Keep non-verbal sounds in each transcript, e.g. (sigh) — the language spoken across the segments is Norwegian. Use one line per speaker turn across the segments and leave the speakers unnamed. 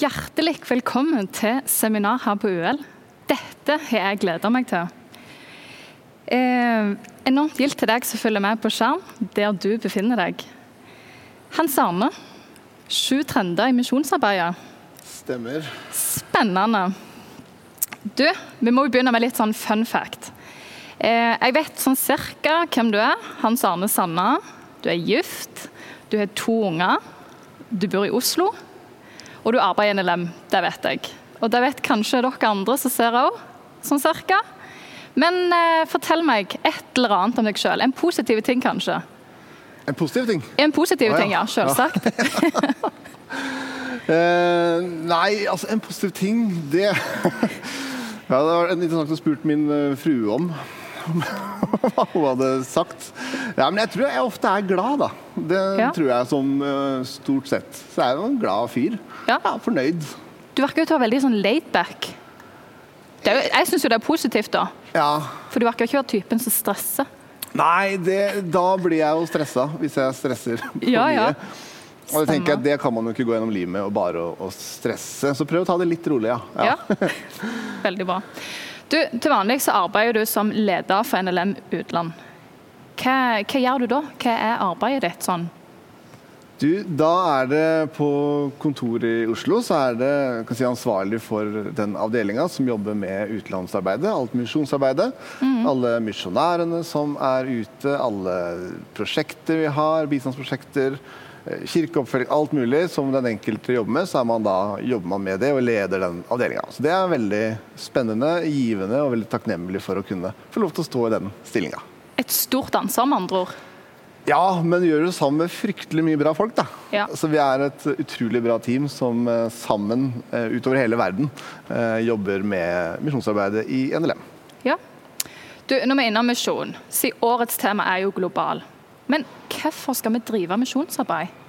Hjertelig velkommen til seminar her på UL. Dette har jeg gleda meg til. Eh, enormt gildt til deg som følger med på skjerm, der du befinner deg. Hans Arne, sju trender i misjonsarbeidet.
Stemmer.
Spennende. Du, vi må jo begynne med litt sånn fun fact. Eh, jeg vet sånn cirka hvem du er. Hans Arne Sanna. Du er gift. Du har to unger. Du bor i Oslo. Og du arbeider i NLM. Det vet jeg. Og det vet kanskje dere andre som ser òg, sånn cirka. Men eh, fortell meg et eller annet om deg sjøl. En positiv ting, kanskje.
En positiv ting?
En positiv
ah, ja.
ting, ja. Selvsagt. (laughs)
Eh, nei, altså en positiv ting, det (laughs) Ja, det var interessant å spurt min eh, frue om. (laughs) Hva hun hadde sagt. Ja, men jeg tror jeg ofte er glad, da. Det
Ja.
tror jeg som eh, stort sett. Så jeg er jo en glad fyr.
Ja.
fornøyd.
Du virker jo til å være veldig sånn laidback. Jeg syns jo det er positivt, da.
Ja.
For du virker jo ikke være typen som stresser.
Nei, det, da blir jeg jo stressa hvis jeg stresser (laughs) for
Ja, ja.
mye. Og det tenker jeg, det kan man jo ikke gå gjennom livet med og bare å, å stresse. Så prøv å ta det litt rolig, ja.
Ja. (laughs) Veldig bra. Du, til vanlig så arbeider du som leder for NLM Utland. Hva, hva gjør du da? Hva er arbeidet ditt sånn?
Du, da er det på kontoret i Oslo så er det kan si, ansvarlig for den avdelinga som jobber med utenlandsarbeidet, alt misjonsarbeidet. Alle misjonærene som er ute, alle prosjekter vi har, bistandsprosjekter, eh, kirkeoppfølging, alt mulig som den enkelte jobber med, så man da, jobber man med det og leder den avdelinga. Så det er veldig spennende, givende og veldig takknemlig for å kunne få lov til å stå i den stillinga.
Et stort ansvar, med andre ord.
Ja, men vi gjør det sammen med fryktelig mye bra folk, da.
Ja.
Så vi er et utrolig bra team som eh, sammen eh, utover hele verden eh, jobber med misjonsarbeidet i NLM.
Ja. Du, når vi er innom misjon, siden årets tema er jo global. Men hvorfor skal vi drive misjonsarbeid?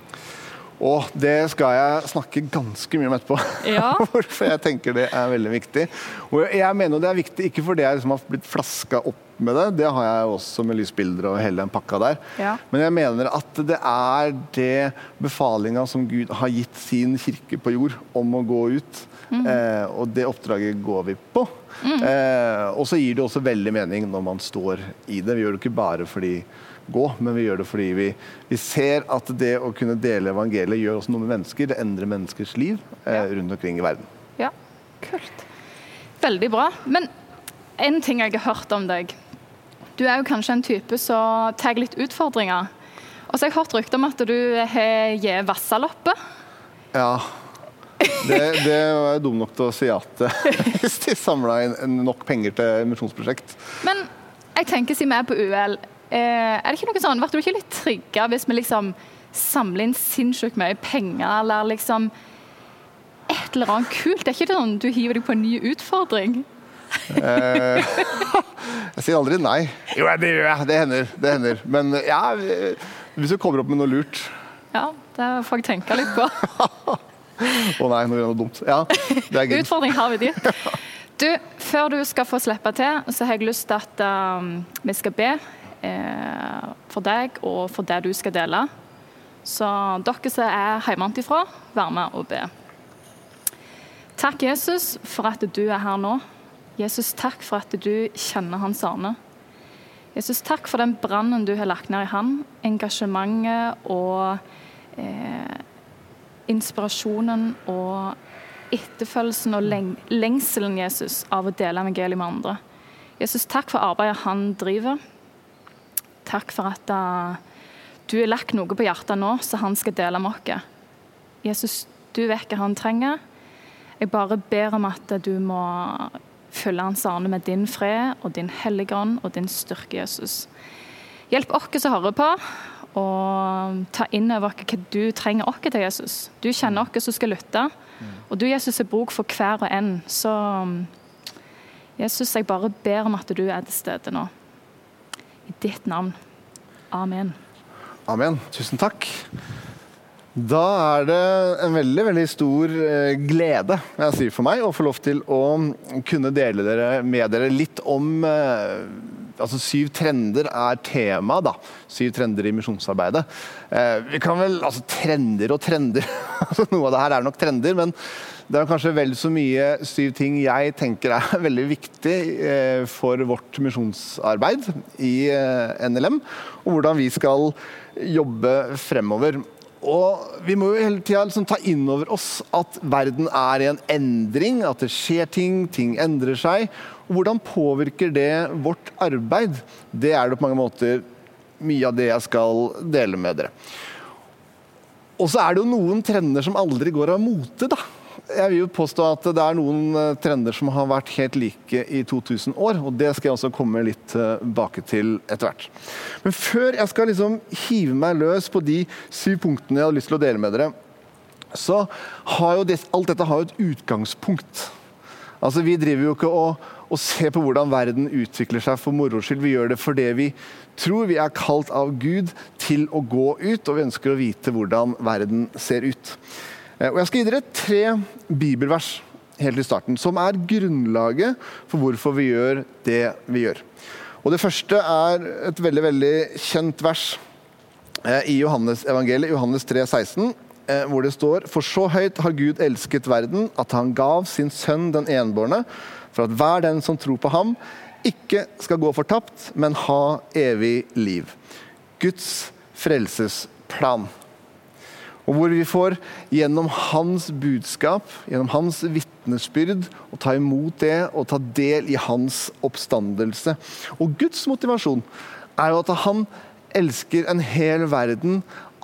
Og det skal jeg snakke ganske mye om etterpå.
Ja. (laughs)
For jeg tenker det er veldig viktig. Og jeg mener det er viktig ikke fordi jeg liksom har blitt flaska opp med det, det har jeg også med lysbilder og hele den pakka der.
Ja.
Men jeg mener at det er det befalinga som Gud har gitt sin kirke på jord om å gå ut. Eh, og det oppdraget går vi på. Eh, og så gir det også veldig mening når man står i det. Vi gjør det ikke bare fordi gå, men vi gjør det fordi vi, vi ser at det å kunne dele evangeliet gjør også noe med mennesker. Det endrer menneskers liv eh, rundt omkring i verden.
Ja, kult. Veldig bra. Men en ting jeg har hørt om deg. Du er jo kanskje en type som tar litt utfordringer. Og så har jeg hørt rykter om at du har gitt vassaloppe.
Ja. Det, det var jeg dum nok til å si ja til (laughs) hvis de samla inn nok penger til misjonsprosjekt.
Men jeg tenker siden vi er på UL, eh, er det ikke noe sånn, ble du ikke litt trigga hvis vi liksom samler inn sinnssykt mye penger, eller liksom et eller annet kult? Det er ikke sånn du hiver deg på en ny utfordring?
Eh, (laughs) jeg sier aldri nei. Jo, det gjør jeg. Det hender. Det hender. Men ja, hvis du kommer opp med noe lurt
Ja, det får jeg tenke litt på. (laughs)
Å nei, nå gjør jeg noe dumt. Ja, det er gøy.
Utfordring har vi dit. (laughs) Du, før du skal få slippe til, så har jeg lyst til at um, vi skal be eh, for deg og for det du skal dele. Så dere som er hjemmefra, vær med og be. Takk, Jesus, for at du er her nå. Jesus, takk for at du kjenner Hans Arne. Jesus, takk for den brannen du har lagt ned i han, engasjementet og eh, inspirasjonen og etterfølgelsen og leng lengselen Jesus av å dele evangeliet med andre. Jesus, takk for arbeidet han driver. Takk for at uh, du har lagt noe på hjertet nå som han skal dele med oss. Jesus, du vet hva han trenger. Jeg bare ber om at du må fylle hans arne med din fred og din hellige ånd og din styrke, Jesus. Hjelp oss som hører på, og ta inn over oss hva du trenger oss til, Jesus. Du kjenner oss som skal lytte, og du, Jesus, er bruk for hver og en. Så Jesus, jeg bare ber om at du er til stede nå. Ditt navn. Amen.
Amen. Tusen takk. Da er det en veldig veldig stor eh, glede jeg sier for meg å få lov til å kunne dele dere, med dere litt om eh, altså Syv trender er tema, da. Syv trender i misjonsarbeidet. Eh, vi kan vel, altså Trender og trender. (laughs) altså Noe av det her er nok trender, men det er kanskje vel så mye syv ting jeg tenker er (laughs) veldig viktig for vårt misjonsarbeid i NLM, og hvordan vi skal jobbe fremover. Og Vi må jo hele tida liksom ta inn over oss at verden er i en endring, at det skjer ting, ting endrer seg. Og Hvordan påvirker det vårt arbeid? Det er det på mange måter mye av det jeg skal dele med dere. Og så er det jo noen trender som aldri går av mote, da. Jeg vil jo påstå at det er noen eh, trender som har vært helt like i 2000 år. og Det skal jeg også komme litt tilbake til etter hvert. Men før jeg skal liksom hive meg løs på de syv punktene jeg hadde lyst til å dele med dere, så har jo det, alt dette har jo et utgangspunkt. Altså Vi driver jo ikke og, og ser på hvordan verden utvikler seg for moro skyld. Vi gjør det fordi vi tror vi er kalt av Gud til å gå ut, og vi ønsker å vite hvordan verden ser ut. Eh, og Jeg skal gi dere tre bibelvers helt i starten, som er grunnlaget for hvorfor vi gjør det vi gjør. Og Det første er et veldig veldig kjent vers eh, i Johannes evangeliet, Johannes 3, 16, eh, hvor det står For så høyt har Gud elsket verden, at han gav sin sønn den enbårne, for at hver den som tror på ham, ikke skal gå fortapt, men ha evig liv. Guds frelsesplan. Og hvor vi får gjennom hans budskap, gjennom hans vitnesbyrd, å ta imot det og ta del i hans oppstandelse. Og Guds motivasjon er jo at han elsker en hel verden,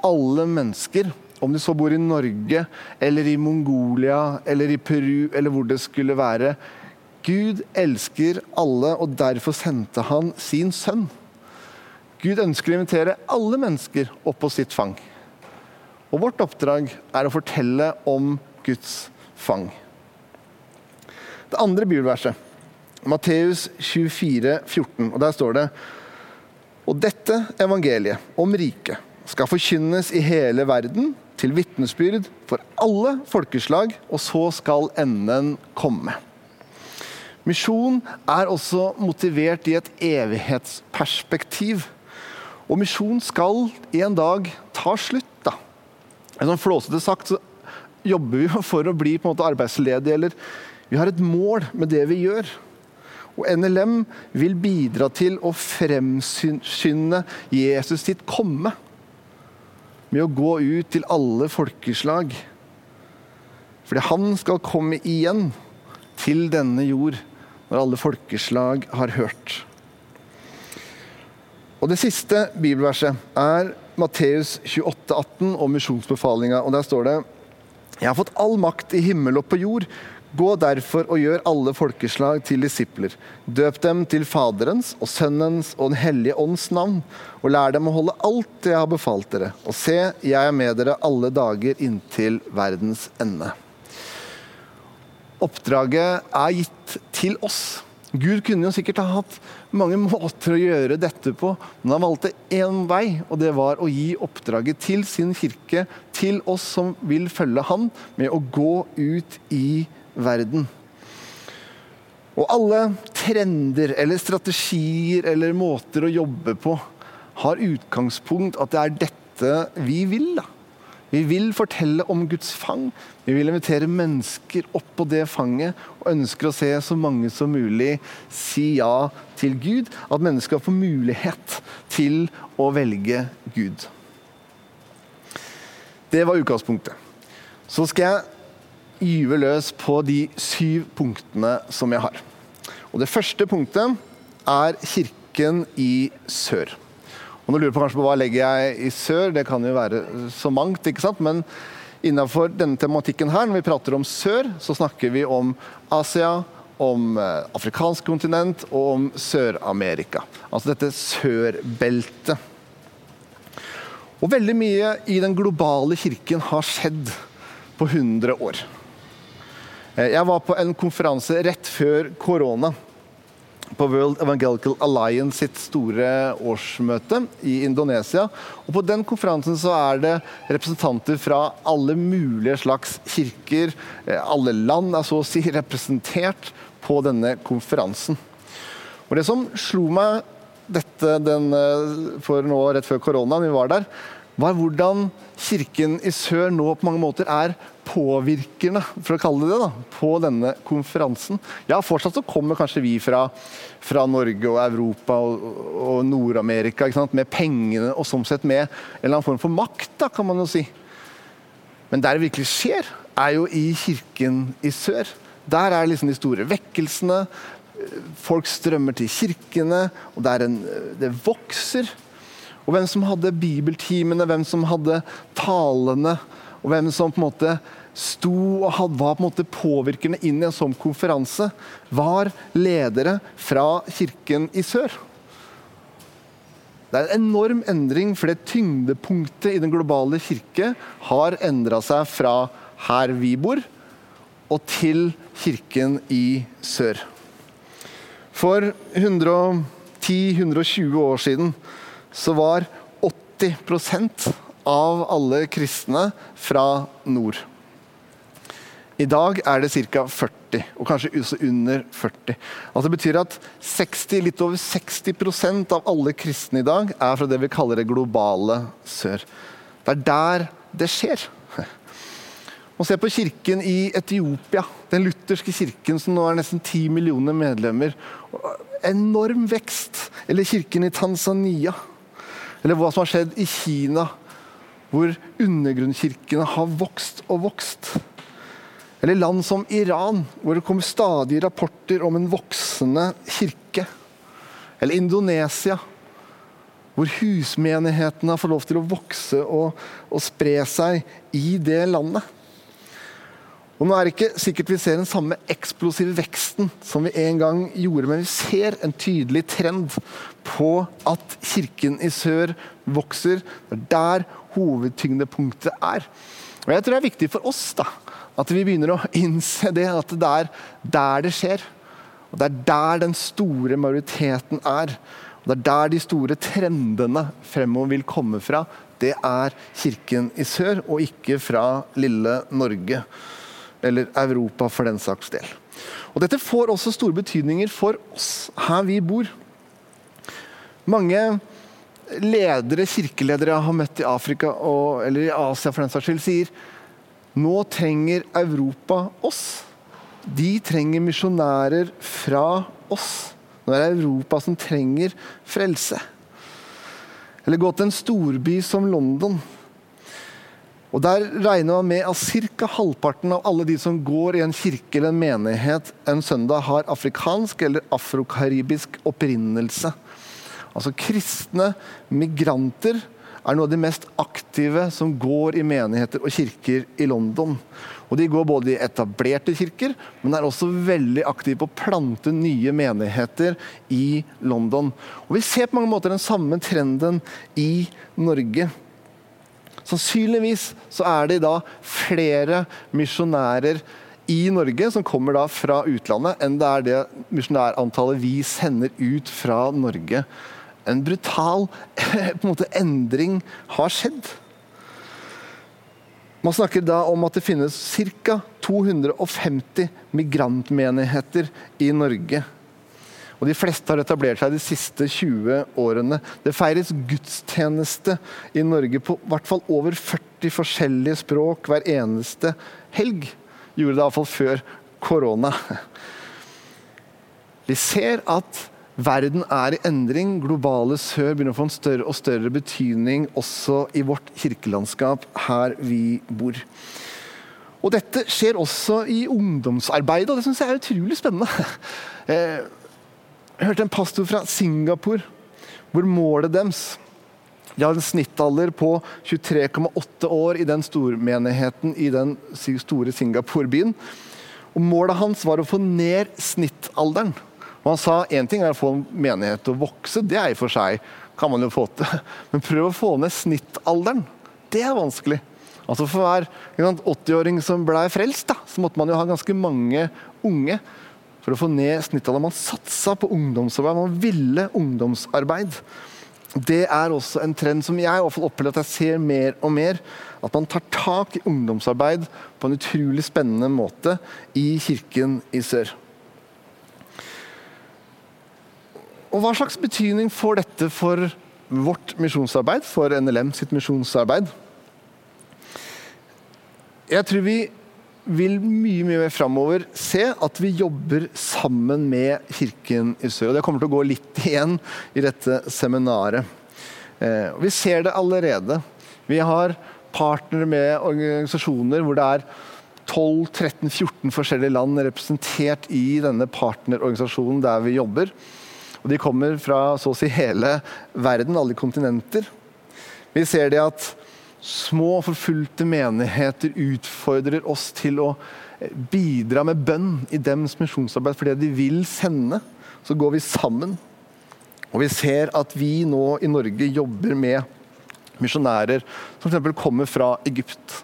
alle mennesker. Om de så bor i Norge, eller i Mongolia, eller i Peru, eller hvor det skulle være. Gud elsker alle, og derfor sendte han sin sønn. Gud ønsker å invitere alle mennesker opp på sitt fang. Og vårt oppdrag er å fortelle om Guds fang. Det andre bibelverset, Matteus 24, 14, og der står det Og dette evangeliet om riket skal forkynnes i hele verden til vitnesbyrd for alle folkeslag, og så skal enden komme. Misjon er også motivert i et evighetsperspektiv. Og misjon skal en dag ta slutt. Sånn flåsete sagt så jobber vi for å bli på en måte arbeidsledige, eller vi har et mål med det vi gjør. Og NLM vil bidra til å fremskynde Jesus sitt komme. Med å gå ut til alle folkeslag. Fordi han skal komme igjen til denne jord når alle folkeslag har hørt. Og Det siste bibelverset er Matteus 28, 18 om misjonsbefalinga. Og der står det Jeg har fått all makt i himmel og på jord. Gå derfor og gjør alle folkeslag til disipler. Døp dem til Faderens og Sønnens og Den hellige ånds navn, og lær dem å holde alt det jeg har befalt dere. Og se, jeg er med dere alle dager inntil verdens ende. Oppdraget er gitt til oss. Gud kunne jo sikkert ha hatt mange måter å gjøre dette på, men han valgte én vei, og det var å gi oppdraget til sin kirke, til oss som vil følge han, med å gå ut i verden. Og alle trender eller strategier eller måter å jobbe på har utgangspunkt at det er dette vi vil. da. Vi vil fortelle om Guds fang. Vi vil invitere mennesker opp på det fanget og ønsker å se så mange som mulig si ja til Gud. At mennesker får mulighet til å velge Gud. Det var utgangspunktet. Så skal jeg gyve løs på de syv punktene som jeg har. Og Det første punktet er Kirken i sør. Og nå lurer på kanskje på hva legger jeg i sør, det kan jo være så mangt. ikke sant? Men innenfor denne tematikken her, når vi prater om sør, så snakker vi om Asia, om eh, afrikansk kontinent og om Sør-Amerika. Altså dette sørbeltet. Og veldig mye i den globale kirken har skjedd på 100 år. Eh, jeg var på en konferanse rett før korona på World Evangelical Alliance sitt store årsmøte i Indonesia. Og På den konferansen så er det representanter fra alle mulige slags kirker. Eh, alle land er så å si (laughs) representert på denne konferansen. Og Det som slo meg dette den, eh, for nå rett før koronaen, vi var der, var hvordan kirken i sør nå på mange måter er påvirkende, for å kalle det det, da, på denne konferansen. Ja, fortsatt så kommer kanskje vi fra, fra Norge og Europa og, og Nord-Amerika med pengene og sånn sett med en eller annen form for makt, da, kan man jo si. Men der det virkelig skjer, er jo i kirken i sør. Der er liksom de store vekkelsene. Folk strømmer til kirkene, og det, en, det vokser. Og hvem som hadde bibeltimene, hvem som hadde talene, og hvem som på en måte sto og var på en måte påvirkende inn i en sånn konferanse, var ledere fra kirken i sør. Det er en enorm endring, for det tyngdepunktet i den globale kirke har endra seg fra her vi bor, og til kirken i sør. For 110-120 år siden så var 80% av alle kristne fra nord. I dag er det ca. 40, og kanskje under 40. Altså det betyr at 60, litt over 60% av alle kristne i dag er fra det vi kaller det globale sør. Det er der det skjer. Og se på kirken i Etiopia, den lutherske kirken som nå er nesten 10 millioner medlemmer. Enorm vekst. Eller kirken i Tanzania. Eller hva som har skjedd i Kina, hvor undergrunnskirkene har vokst og vokst. Eller land som Iran, hvor det kommer stadige rapporter om en voksende kirke. Eller Indonesia, hvor husmenighetene får lov til å vokse og, og spre seg i det landet. Og nå er det ikke sikkert vi ser den samme eksplosive veksten som vi en gang gjorde, men vi ser en tydelig trend på at kirken i sør vokser. Det er der hovedtyngdepunktet er. Og Jeg tror det er viktig for oss da, at vi begynner å innse det, at det er der det skjer. Og Det er der den store majoriteten er. Og Det er der de store trendene fremover vil komme fra. Det er kirken i sør, og ikke fra lille Norge eller Europa for den saks del. Og Dette får også store betydninger for oss her vi bor. Mange ledere, kirkeledere jeg har møtt i Afrika og, eller i Asia for den saks skyld, sier nå trenger Europa oss. De trenger misjonærer fra oss. Nå er det Europa som trenger frelse. Eller gå til en storby som London og Der regner man med at ca. halvparten av alle de som går i en kirke eller en menighet en søndag, har afrikansk eller afrokaribisk opprinnelse. Altså Kristne migranter er noe av de mest aktive som går i menigheter og kirker i London. Og De går både i etablerte kirker, men er også veldig aktive på å plante nye menigheter i London. Og Vi ser på mange måter den samme trenden i Norge. Sannsynligvis så er det da flere misjonærer i Norge som kommer da fra utlandet, enn det er det misjonærantallet vi sender ut fra Norge. En brutal (laughs) en måte, endring har skjedd. Man snakker da om at det finnes ca. 250 migrantmenigheter i Norge. Og De fleste har etablert seg de siste 20 årene. Det feires gudstjeneste i Norge på hvert fall over 40 forskjellige språk hver eneste helg. Gjorde det iallfall før korona. Vi ser at verden er i endring. Globale sør begynner å få en større og større betydning også i vårt kirkelandskap her vi bor. Og Dette skjer også i ungdomsarbeidet, og det syns jeg er utrolig spennende. (laughs) Eh, jeg hørte en pastor fra Singapore, hvor målet deres De har en snittalder på 23,8 år i den stormenigheten i den store Singapore-byen. Og Målet hans var å få ned snittalderen. Og Han sa én ting er å få en menighet til å vokse, det er i og for seg kan man jo få til. (laughs) Men prøv å få ned snittalderen. Det er vanskelig. Altså For hver 80-åring som ble frelst, da, så måtte man jo ha ganske mange unge for å få ned snittalderen. Man satsa på ungdomsarbeid, man ville ungdomsarbeid. Det er også en trend som jeg i hvert fall opplever at jeg ser mer og mer. At man tar tak i ungdomsarbeid på en utrolig spennende måte i kirken i sør. Og hva slags betydning får dette for vårt misjonsarbeid, for NLM sitt misjonsarbeid? Jeg tror vi vil mye mye mer framover se at vi jobber sammen med Kirken i sør. og Det kommer til å gå litt (laughs) igjen i dette seminaret. Eh, vi ser det allerede. Vi har partnere med organisasjoner hvor det er 12-13-14 forskjellige land representert i denne partnerorganisasjonen der vi jobber. Og De kommer fra så å si hele verden, alle kontinenter. Vi ser det at Små, forfulgte menigheter utfordrer oss til å eh, bidra med bønn i dems misjonsarbeid for det de vil sende. Så går vi sammen. Og vi ser at vi nå i Norge jobber med misjonærer som f.eks. kommer fra Egypt.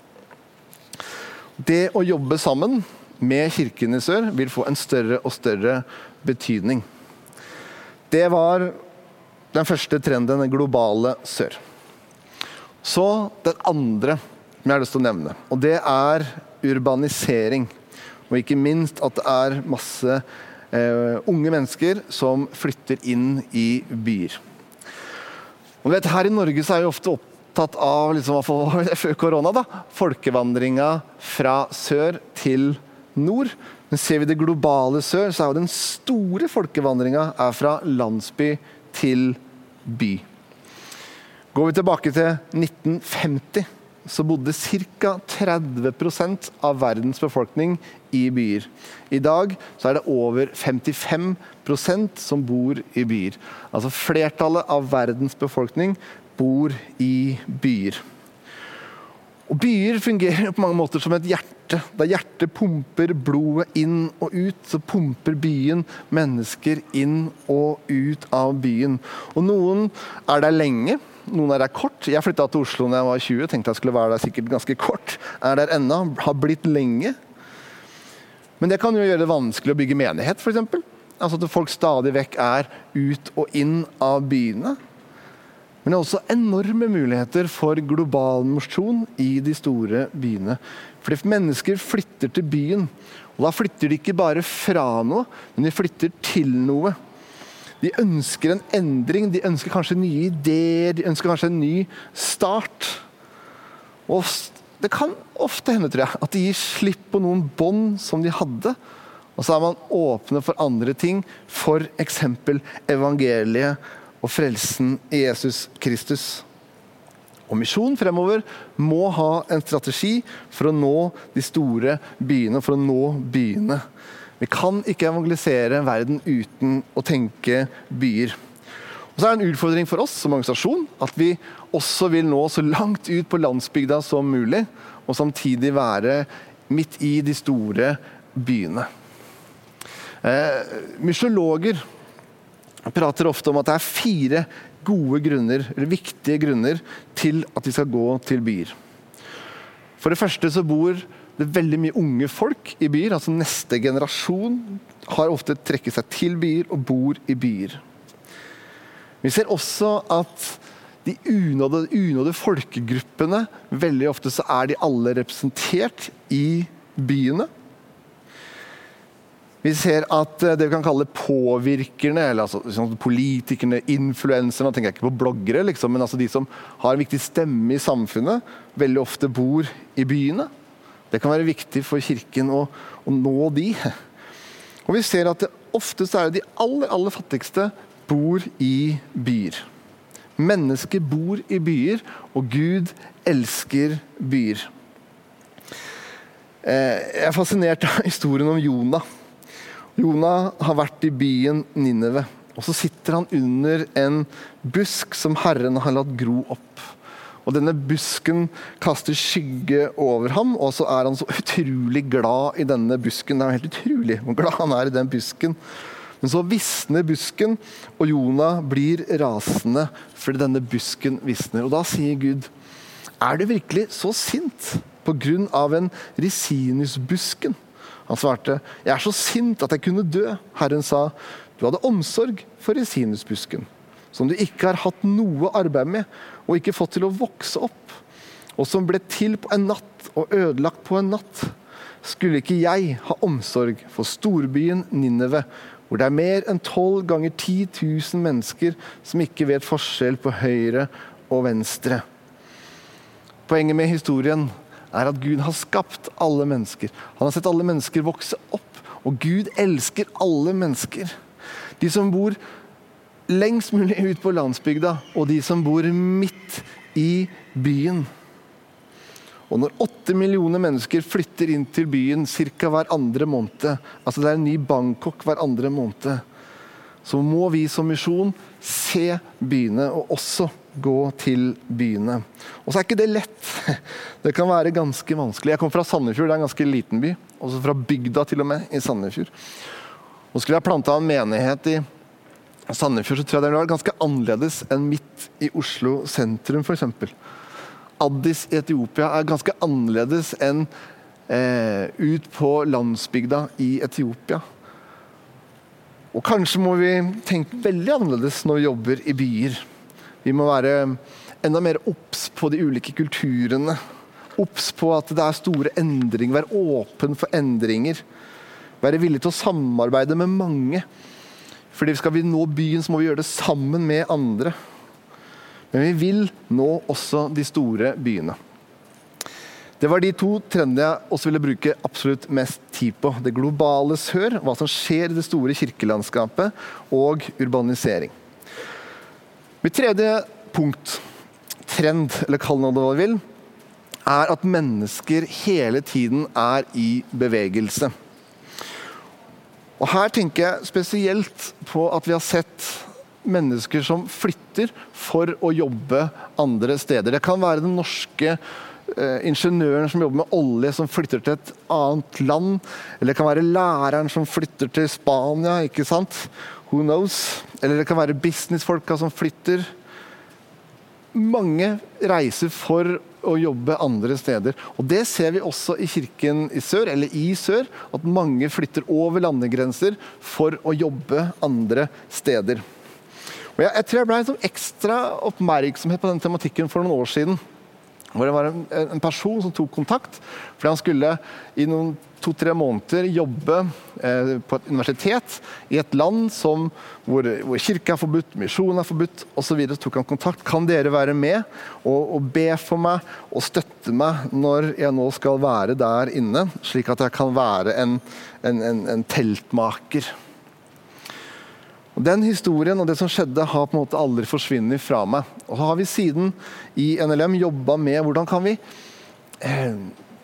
Det å jobbe sammen med Kirken i sør vil få en større og større betydning. Det var den første trenden, den globale sør. Så den andre som jeg har lyst til å nevne, og det er urbanisering. Og ikke minst at det er masse eh, unge mennesker som flytter inn i byer. Og vet, Her i Norge så er vi ofte opptatt av liksom, (laughs) før korona, da, folkevandringa fra sør til nord. Men ser vi det globale sør, så er jo den store folkevandringa fra landsby til by. Går vi tilbake til 1950, så bodde ca. 30% av verdens befolkning i byer. I dag så er det over 55% som bor i byer. Altså flertallet av verdens befolkning bor i byer. Og Byer fungerer på mange måter som et hjerte. Da hjertet pumper blodet inn og ut, så pumper byen mennesker inn og ut av byen. Og Noen er der lenge, noen er der kort. Jeg flytta til Oslo da jeg var 20, tenkte jeg skulle være der sikkert ganske kort. Er der ennå, har blitt lenge. Men det kan jo gjøre det vanskelig å bygge menighet, f.eks. Altså at folk stadig vekk er ut og inn av byene. Men det er også enorme muligheter for global mosjon i de store byene. Fordi mennesker flytter til byen. Og da flytter de ikke bare fra noe, men de flytter til noe. De ønsker en endring, de ønsker kanskje nye ideer, de ønsker kanskje en ny start. Og det kan ofte hende tror jeg, at de gir slipp på noen bånd som de hadde. Og så er man åpne for andre ting, f.eks. evangeliet og frelsen i Jesus Kristus. Og Misjon fremover må ha en strategi for å nå de store byene, for å nå byene. Vi kan ikke evangelisere verden uten å tenke byer. Og så er det en utfordring for oss som organisasjon at vi også vil nå så langt ut på landsbygda som mulig, og samtidig være midt i de store byene. Eh, Mysjologer prater ofte om at det er fire gode grunner, eller viktige grunner til at de skal gå til byer. For det første så bor det veldig mye unge folk i byer. altså Neste generasjon har ofte trekket seg til byer og bor i byer. Vi ser også at de unådde, unådde folkegruppene Veldig ofte så er de alle representert i byene. Vi ser at eh, det vi kan kalle påvirkerne, eller altså, sånn politikerne, influenserne Nå tenker jeg ikke på bloggere, liksom, men altså de som har en viktig stemme i samfunnet, veldig ofte bor i byene. Det kan være viktig for Kirken å, å nå de. Og vi ser at det oftest er de aller, aller fattigste bor i byer. Mennesker bor i byer, og Gud elsker byer. Eh, jeg er fascinert av (laughs) historien om Jonah. Jonah har vært i byen Nineve. Og så sitter han under en busk som Herren har latt gro opp. Og denne busken kaster skygge over ham, og så er han så utrolig glad i denne busken. Det er helt utrolig hvor glad han er i den busken. Men så visner busken, og Jonah blir rasende fordi denne busken visner. Og da sier Gud, er du virkelig så sint pga. en risinusbusken? Han svarte, jeg er så sint at jeg kunne dø. Herren sa, du hadde omsorg for resinusbusken, som du ikke har hatt noe arbeid med, og ikke fått til å vokse opp, og som ble til på en natt og ødelagt på en natt, skulle ikke jeg ha omsorg for storbyen Ninneve hvor det er mer enn 12 ganger 10 000 mennesker som ikke vet forskjell på høyre og venstre. Poenget med historien er at Gud har skapt alle mennesker. Han har sett alle mennesker vokse opp, og Gud elsker alle mennesker. De som bor lengst mulig ut på landsbygda, og de som bor midt i byen. Og når åtte millioner mennesker flytter inn til byen ca. hver andre måned, altså det er en ny Bangkok hver andre måned, så må vi som misjon se byene, og også gå til byene. Og så er ikke det lett. Det kan være ganske vanskelig. Jeg kommer fra Sandefjord, det er en ganske liten by. Også fra bygda til og med, i Sandefjord. Og skulle jeg planta en menighet i Sandefjord, så tror jeg det ville vært ganske annerledes enn midt i Oslo sentrum, f.eks. Addis i Etiopia er ganske annerledes enn eh, ut på landsbygda i Etiopia. Og kanskje må vi tenke veldig annerledes når vi jobber i byer. Vi må være enda mer obs på de ulike kulturene. Obs på at det er store endringer. Være åpen for endringer. Være villig til å samarbeide med mange. Fordi Skal vi nå byen, så må vi gjøre det sammen med andre. Men vi vil nå også de store byene. Det var de to trendene jeg også ville bruke absolutt mest tid på. Det globale sør, hva som skjer i det store kirkelandskapet, og urbanisering. Mitt tredje punkt, trend, eller kall det hva du vil, er at mennesker hele tiden er i bevegelse. Og Her tenker jeg spesielt på at vi har sett mennesker som flytter for å jobbe andre steder. Det kan være den norske eh, ingeniøren som jobber med olje, som flytter til et annet land. Eller det kan være læreren som flytter til Spania, ikke sant? Who knows? Eller det kan være businessfolka som flytter. Mange reiser for å jobbe andre steder. Og Det ser vi også i kirken i sør, eller i sør, at mange flytter over landegrenser for å jobbe andre steder. Og jeg, jeg tror jeg ble sånn ekstra oppmerksomhet på den tematikken for noen år siden. Hvor det var en, en person som tok kontakt fordi han skulle i noen to-tre måneder jobbe eh, på et universitet i et land som, hvor, hvor kirke er forbudt, misjon er forbudt osv. Tok han kontakt. Kan dere være med og, og, be for meg og støtte meg når jeg nå skal være der inne, slik at jeg kan være en, en, en teltmaker? Og Den historien og det som skjedde, har på en måte aldri forsvunnet fra meg. Og så har vi siden i NLM jobba med hvordan kan vi eh,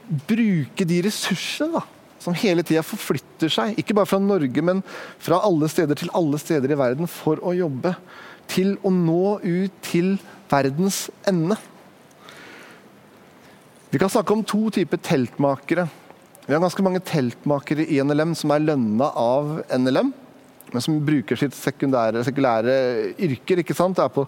bruke de ressursene da, som hele tida forflytter seg, ikke bare fra Norge, men fra alle steder til alle steder i verden, for å jobbe. Til å nå ut til verdens ende. Vi kan snakke om to typer teltmakere. Vi har ganske mange teltmakere i NLM som er lønna av NLM men som bruker sitt sekulære yrker. ikke sant? Det er på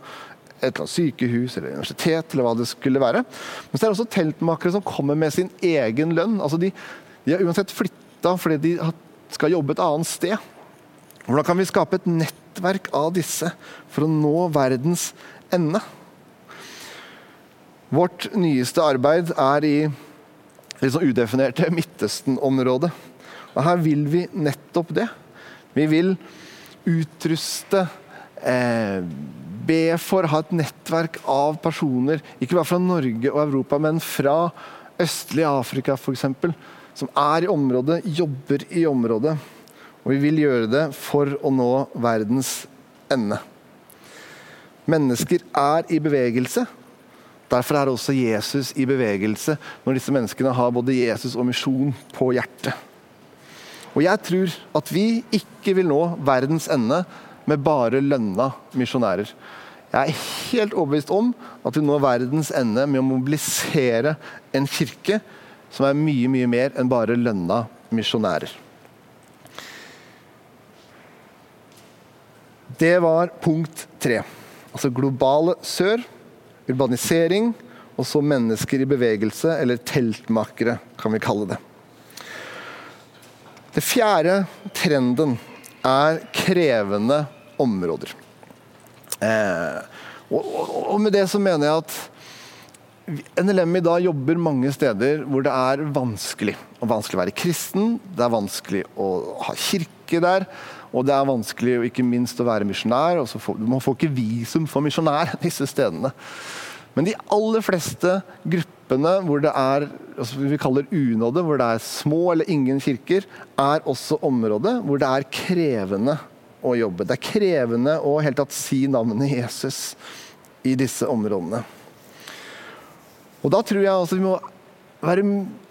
et eller annet sykehus eller universitet eller hva det skulle være. Men så er det også teltmakere som kommer med sin egen lønn. Altså de, de har uansett flytta fordi de skal jobbe et annet sted. Hvordan kan vi skape et nettverk av disse for å nå verdens ende? Vårt nyeste arbeid er i litt sånn udefinerte Midtøsten-området. Og Her vil vi nettopp det. Vi vil utruste, eh, be for, ha et nettverk av personer, ikke bare fra Norge og Europa, men fra østlig Afrika f.eks., som er i området, jobber i området. Og vi vil gjøre det for å nå verdens ende. Mennesker er i bevegelse. Derfor er også Jesus i bevegelse når disse menneskene har både Jesus og misjon på hjertet. Og jeg tror at vi ikke vil nå verdens ende med bare lønna misjonærer. Jeg er helt overbevist om at vi når verdens ende med å mobilisere en kirke som er mye, mye mer enn bare lønna misjonærer. Det var punkt tre. Altså globale sør, urbanisering og så mennesker i bevegelse, eller teltmakere, kan vi kalle det. Det fjerde trenden er krevende områder. Eh, og, og, og, med det så mener jeg at NLM i dag jobber mange steder hvor det er vanskelig. Og vanskelig å være kristen, det er vanskelig å ha kirke der. Og det er vanskelig ikke minst å være misjonær. Man får ikke visum for misjonær disse stedene. Men de aller fleste gruppene hvor det er altså vi kaller unåde, hvor det er små eller ingen kirker, er også områder hvor det er krevende å jobbe. Det er krevende å helt tatt si navnet Jesus i disse områdene. Og da tror jeg altså vi må være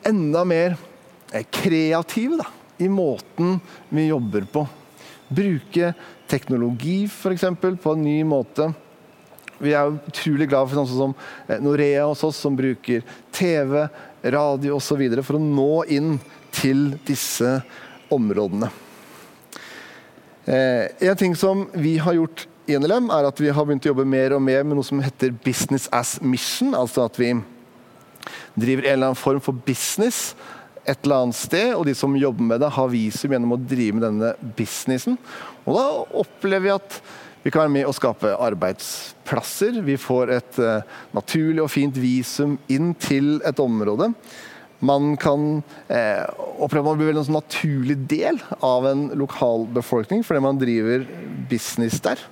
enda mer eh, kreative da, i måten vi jobber på. Bruke teknologi f.eks. på en ny måte. Vi er utrolig glad for sånn som eh, Norea hos oss, som bruker TV, radio osv. for å nå inn til disse områdene. Eh, en ting som vi har gjort i NLM, er at vi har begynt å jobbe mer og mer med noe som heter Business as Mission. Altså at vi driver en eller annen form for business et eller annet sted, og de som jobber med det, har visum gjennom å drive med denne businessen. Og da opplever vi at vi kan være med å skape arbeidsplasser. Vi får et uh, naturlig og fint visum inn til et område. Man kan eh, oppleve man blir en sånn naturlig del av en lokalbefolkning fordi man driver business der.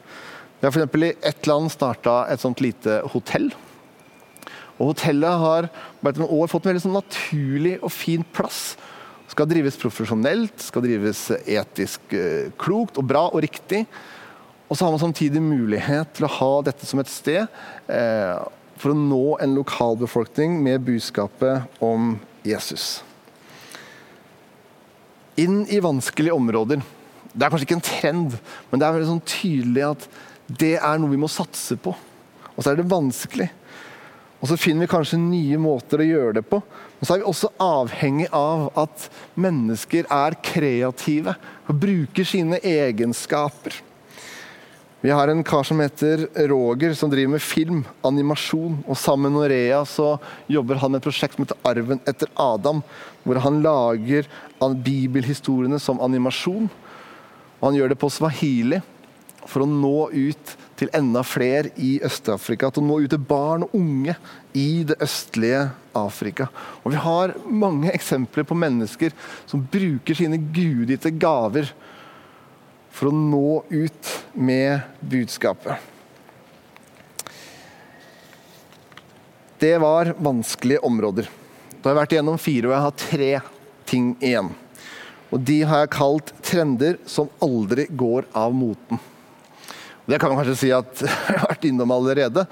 Vi har f.eks. i ett land starta et sånt lite hotell og hotellet har bare noen år fått en veldig sånn naturlig og fin plass. Skal drives profesjonelt, skal drives etisk eh, klokt og bra og riktig. Og så har man samtidig mulighet til å ha dette som et sted eh, for å nå en lokalbefolkning med budskapet om Jesus. Inn i vanskelige områder. Det er kanskje ikke en trend, men det er veldig sånn tydelig at det er noe vi må satse på. Og så er det vanskelig. Og så finner vi kanskje nye måter å gjøre det på. Men så er vi også avhengig av at mennesker er kreative og bruker sine egenskaper. Vi har en kar som heter Roger, som driver med film, animasjon. Og sammen med Norea så jobber han med et prosjekt som heter Arven etter Adam. Hvor han lager bibelhistoriene som animasjon. Og han gjør det på swahili for å nå ut til enda flere i Øst-Afrika. Til å nå ut til barn og unge i det østlige Afrika. Og Vi har mange eksempler på mennesker som bruker sine gudgitte gaver for å nå ut med budskapet. Det var vanskelige områder. Da har jeg vært igjennom fire, og jeg har tre ting igjen. Og De har jeg kalt trender som aldri går av moten. Det kan man kanskje si at (laughs) jeg har vært innom allerede.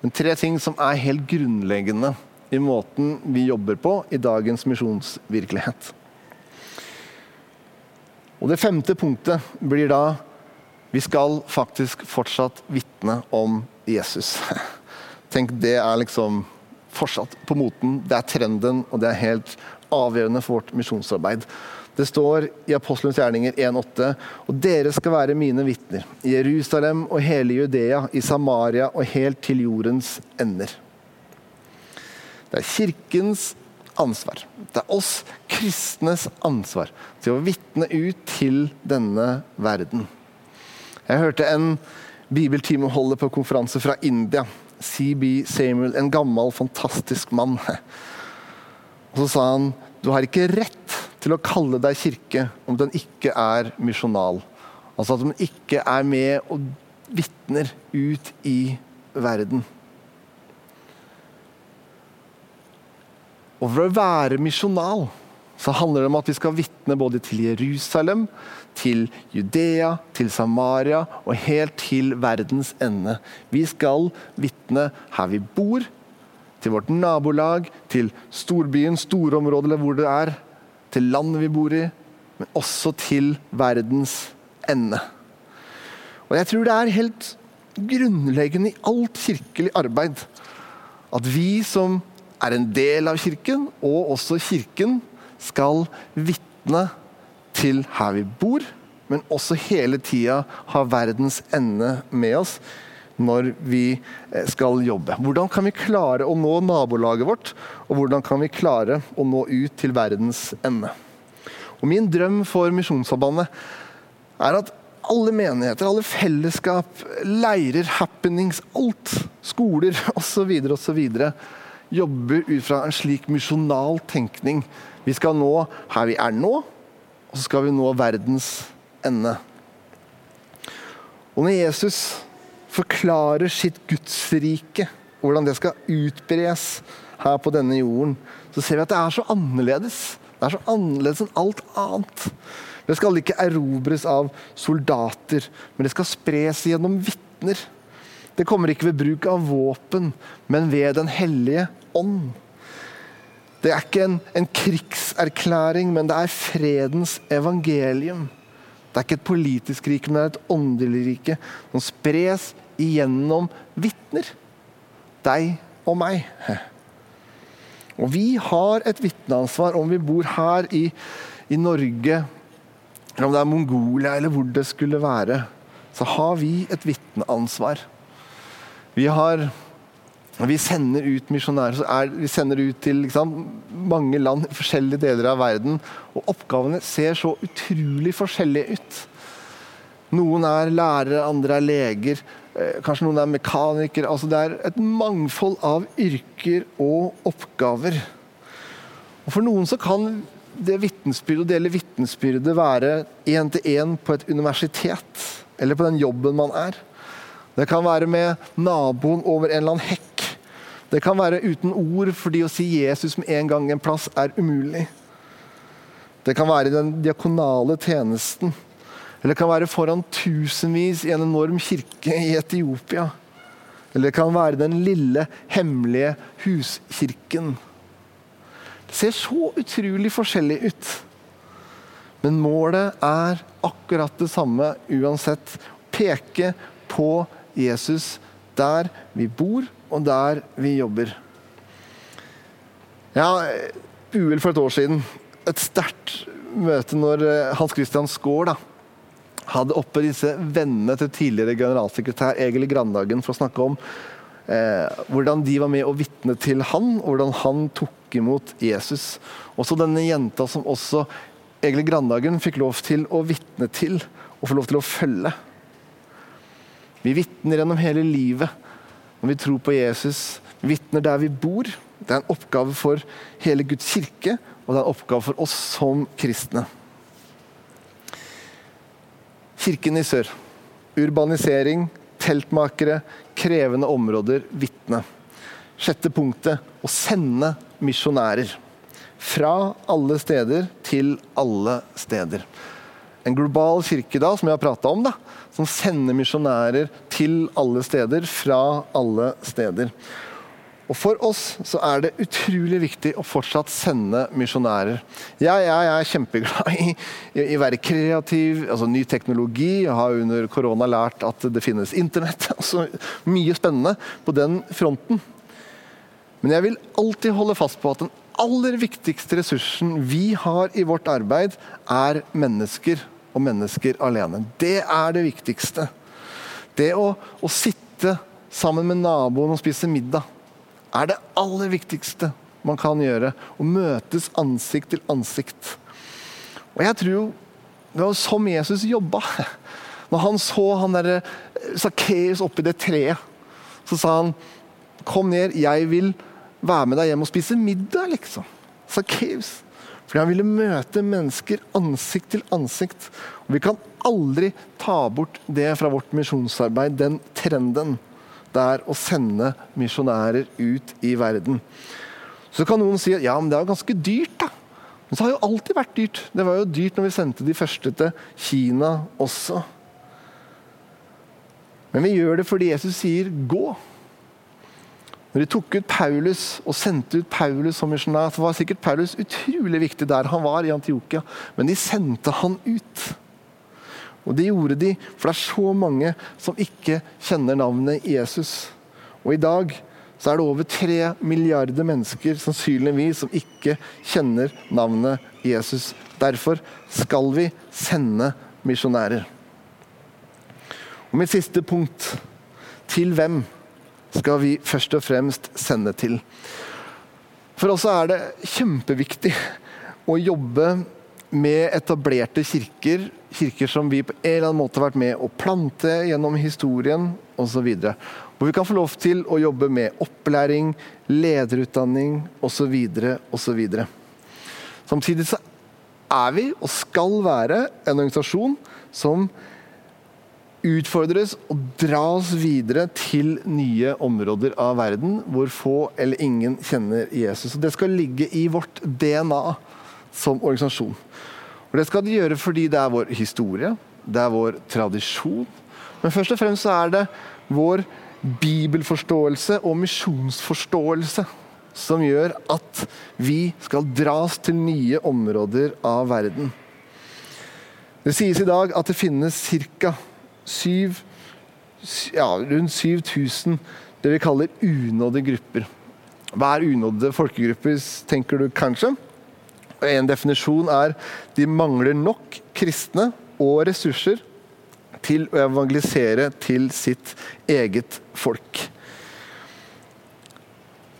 Men tre ting som er helt grunnleggende i måten vi jobber på i dagens misjonsvirkelighet. Og Det femte punktet blir da vi skal faktisk fortsatt vitne om Jesus. (laughs) Tenk, det er liksom fortsatt på moten. Det er trenden, og det er helt avgjørende for vårt misjonsarbeid. Det står i Apostelens gjerninger 1,8.: Og dere skal være mine vitner i Jerusalem og hele Judea, i Samaria og helt til jordens ender. Det er kirkens ansvar. Det er oss kristnes ansvar til å vitne ut til denne verden. Jeg hørte en bibeltimeholder på konferanse fra India. CB Samuel, en gammel, fantastisk mann. Og så sa han du har ikke rett til å kalle deg kirke om den ikke er misjonal. Altså at den ikke er med og vitner ut i verden. Og for å være misjonal så handler det om at vi skal vitne både til Jerusalem, til Judea, til Samaria og helt til verdens ende. Vi skal vitne her vi bor, til vårt nabolag, til storbyen, storområdet eller hvor det er, til landet vi bor i, men også til verdens ende. Og Jeg tror det er helt grunnleggende i alt kirkelig arbeid at vi som er en del av kirken, og også kirken, skal vitne til her vi bor, men også hele tida ha verdens ende med oss når vi eh, skal jobbe. Hvordan kan vi klare å nå nabolaget vårt, og hvordan kan vi klare å nå ut til verdens ende? Og Min drøm for Misjonssambandet er at alle menigheter, alle fellesskap, leirer, happenings, alt, skoler (laughs) osv., osv. jobber ut fra en slik misjonal tenkning. Vi skal nå her vi er nå, og så skal vi nå verdens ende. Og når Jesus forklarer sitt gudsrike, hvordan det skal utbres her på denne jorden, så ser vi at det er så annerledes. Det er så annerledes enn alt annet. Det skal ikke erobres av soldater, men det skal spres gjennom vitner. Det kommer ikke ved bruk av våpen, men ved Den hellige ånd. Det er ikke en, en, krigserklæring, men det er fredens evangelium. Det er ikke et politisk rike, men det er et åndelig rike som spres igjennom vitner. Deg og meg. Og vi har et vitneansvar om vi bor her i, i Norge, eller om det er Mongolia, eller hvor det skulle være. Så har vi et vitneansvar. Vi har vi sender ut misjonærer. vi sender ut til liksom, mange land, i forskjellige deler av verden. Og oppgavene ser så utrolig forskjellige ut. Noen er lærere, andre er leger. Eh, kanskje noen er mekanikere. Altså, det er et mangfold av yrker og oppgaver. Og For noen så kan det å dele vitnesbyrdet være én til én på et universitet. Eller på den jobben man er. Det kan være med naboen over en eller annen hekk. Det kan være uten ord, fordi å si Jesus med en gang en plass er umulig. Det kan være den diakonale tjenesten. Eller det kan være foran tusenvis i en enorm kirke i Etiopia. Eller det kan være den lille, hemmelige huskirken. Det ser så utrolig forskjellig ut. Men målet er akkurat det samme uansett. Peke på Jesus der vi bor, og der vi jobber. Ja, uhell for et år siden. Et sterkt møte når eh, Hans Christian Skaar hadde oppe disse vennene til tidligere generalsekretær Egil Grandhagen for å snakke om eh, hvordan de var med og vitne til han, og hvordan han tok imot Jesus. Også denne jenta som også Egil Grandhagen fikk lov til å vitne til og få lov til å følge. Vi vitner gjennom hele livet når vi tror på Jesus. Vi vitner der vi bor. Det er en oppgave for hele Guds kirke, og det er en oppgave for oss som kristne. Kirken i sør. Urbanisering, teltmakere, krevende områder, vitne. Sjette punktet å sende misjonærer. Fra alle steder til alle steder. En global kirke da, som jeg har prata om, da, som sender misjonærer til alle steder, fra alle steder. Og For oss så er det utrolig viktig å fortsatt sende misjonærer. Jeg, jeg, jeg, er kjempeglad i, i, være kreativ, altså ny teknologi. Jeg har under korona lært at det finnes internett. (laughs) altså Mye spennende på den fronten. Men jeg vil alltid holde fast på at den aller viktigste ressursen vi har i vårt arbeid, er mennesker og mennesker alene. Det er det viktigste. Det å, å sitte sammen med naboen og spise middag er det aller viktigste man kan gjøre. Å møtes ansikt til ansikt. Og jeg tror det var som Jesus jobba. Når han så han derre Sakkeus oppi det treet, så sa han Kom ned, jeg vil være med deg hjem og spise middag, liksom. Sakkeus. Fordi han ville møte mennesker ansikt til ansikt. Og vi kan aldri ta bort det fra vårt misjonsarbeid, den trenden. Det er å sende misjonærer ut i verden. Så kan noen si at ja, men det er jo ganske dyrt, da. Men så har jo alltid vært dyrt. Det var jo dyrt når vi sendte de første til Kina også. Men vi gjør det fordi Jesus sier 'gå'. Når de tok ut Paulus og sendte ut Paulus som misjonær, så var sikkert Paulus utrolig viktig der han var, i Antiokia. Men de sendte han ut. Og det gjorde de, for det er så mange som ikke kjenner navnet Jesus. Og i dag så er det over tre milliarder mennesker sannsynligvis som ikke kjenner navnet Jesus. Derfor skal vi sende misjonærer. Og mitt siste punkt til hvem? Skal vi først og fremst sende til. For oss er det kjempeviktig å jobbe med etablerte kirker kirker som vi på en eller annen måte har vært med å plante gjennom historien osv. Hvor vi kan få lov til å jobbe med opplæring, lederutdanning osv. osv. Samtidig så er vi, og skal være, en organisasjon som utfordres og dras videre til nye områder av verden hvor få eller ingen kjenner Jesus. Og Det skal ligge i vårt DNA som organisasjon. Og Det skal det gjøre fordi det er vår historie, det er vår tradisjon. Men først og fremst så er det vår bibelforståelse og misjonsforståelse som gjør at vi skal dras til nye områder av verden. Det sies i dag at det finnes ca. Ja, rundt 7000 det vi kaller unådde grupper. Hva er unådde folkegrupper, tenker du kanskje? En definisjon er de mangler nok kristne og ressurser til å evangelisere til sitt eget folk.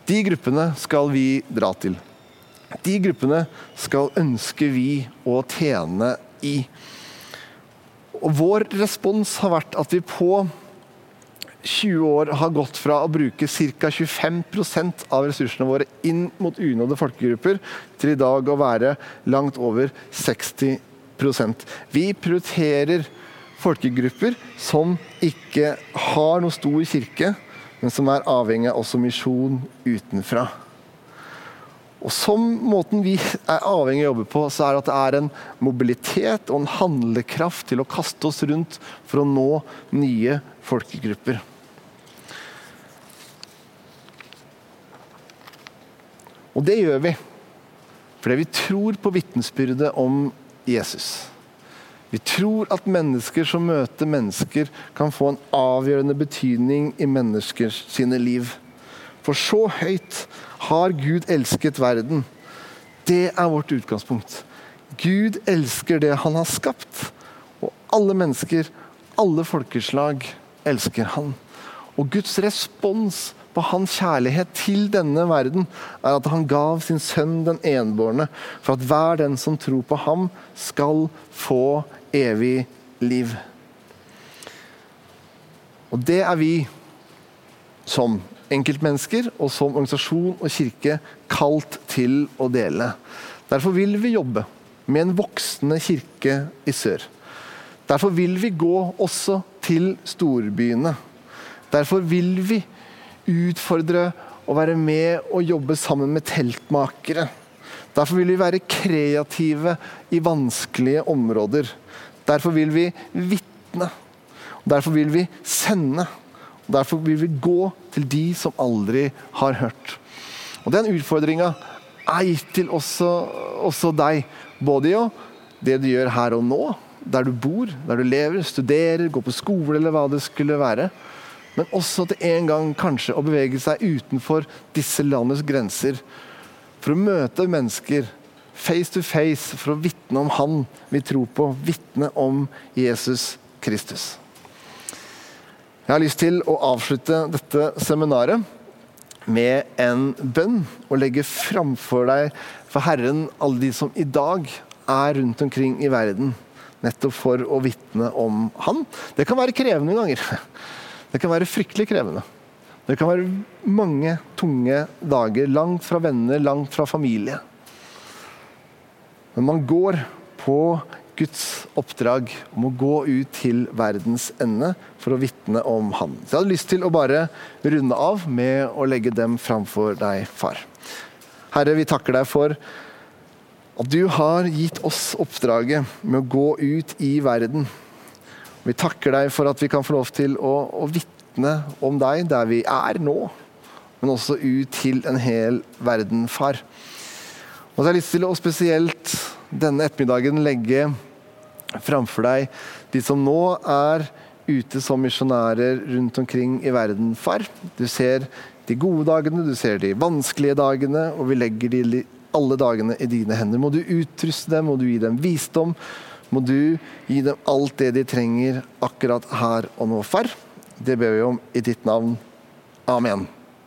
De gruppene skal vi dra til. De gruppene skal ønske vi å tjene i. Og vår respons har vært at vi på 20 år har gått fra å bruke ca. 25% av ressursene våre inn mot unådde folkegrupper, til i dag å være langt over 60% Vi prioriterer folkegrupper som ikke har noe stor kirke, men som er avhengig av også misjon utenfra. Og Som måten vi er avhengig av å jobbe på, så er det at det er en mobilitet og en handlekraft til å kaste oss rundt for å nå nye folkegrupper. Og det gjør vi fordi vi tror på vitnesbyrdet om Jesus. Vi tror at mennesker som møter mennesker, kan få en avgjørende betydning i menneskers sine liv. For så høyt har Gud elsket verden. Det er vårt utgangspunkt. Gud elsker det han har skapt. Og alle mennesker, alle folkeslag, elsker han. Og Guds respons på hans kjærlighet til denne verden er at han gav sin sønn den enbårne, for at hver den som tror på ham, skal få evig liv. Og det er vi som enkeltmennesker og som organisasjon og kirke kalt til å dele. Derfor vil vi jobbe med en voksende kirke i sør. Derfor vil vi gå også til storbyene. Derfor vil vi utfordre å være med og jobbe sammen med teltmakere. Derfor vil vi være kreative i vanskelige områder. Derfor vil vi vitne. Derfor vil vi sende. Derfor vil vi gå til de som aldri har hørt. Og Den utfordringa er gitt til også, også deg. Både i det du gjør her og nå, der du bor, der du lever, studerer, går på skole eller hva det skulle være. Men også til en gang kanskje å bevege seg utenfor disse landets grenser. For å møte mennesker face to face for å vitne om Han vi tror på, vitne om Jesus Kristus. Jeg har lyst til å avslutte dette seminaret med en bønn og legge framfor deg for Herren alle de som i dag er rundt omkring i verden, nettopp for å vitne om Han. Det kan være krevende ganger. Det kan være fryktelig krevende. Det kan være mange tunge dager langt fra venner, langt fra familie. Men man går på Guds oppdrag om å gå ut til verdens ende for å vitne om Han. Så jeg hadde lyst til å bare runde av med å legge dem framfor deg, far. Herre, vi takker deg for at du har gitt oss oppdraget med å gå ut i verden. Vi takker deg for at vi kan få lov til å, å vitne om deg der vi er nå, men også ut til en hel verden, far. Og så har jeg lyst til å spesielt denne ettermiddagen legge framfor deg de som nå er ute som misjonærer rundt omkring i verden, far. Du ser de gode dagene, du ser de vanskelige dagene, og vi legger de alle dagene i dine hender. Må du utruste dem, må du gi dem visdom. Må du gi dem alt det de trenger akkurat her og nå, far. Det ber vi om i ditt navn. Amen.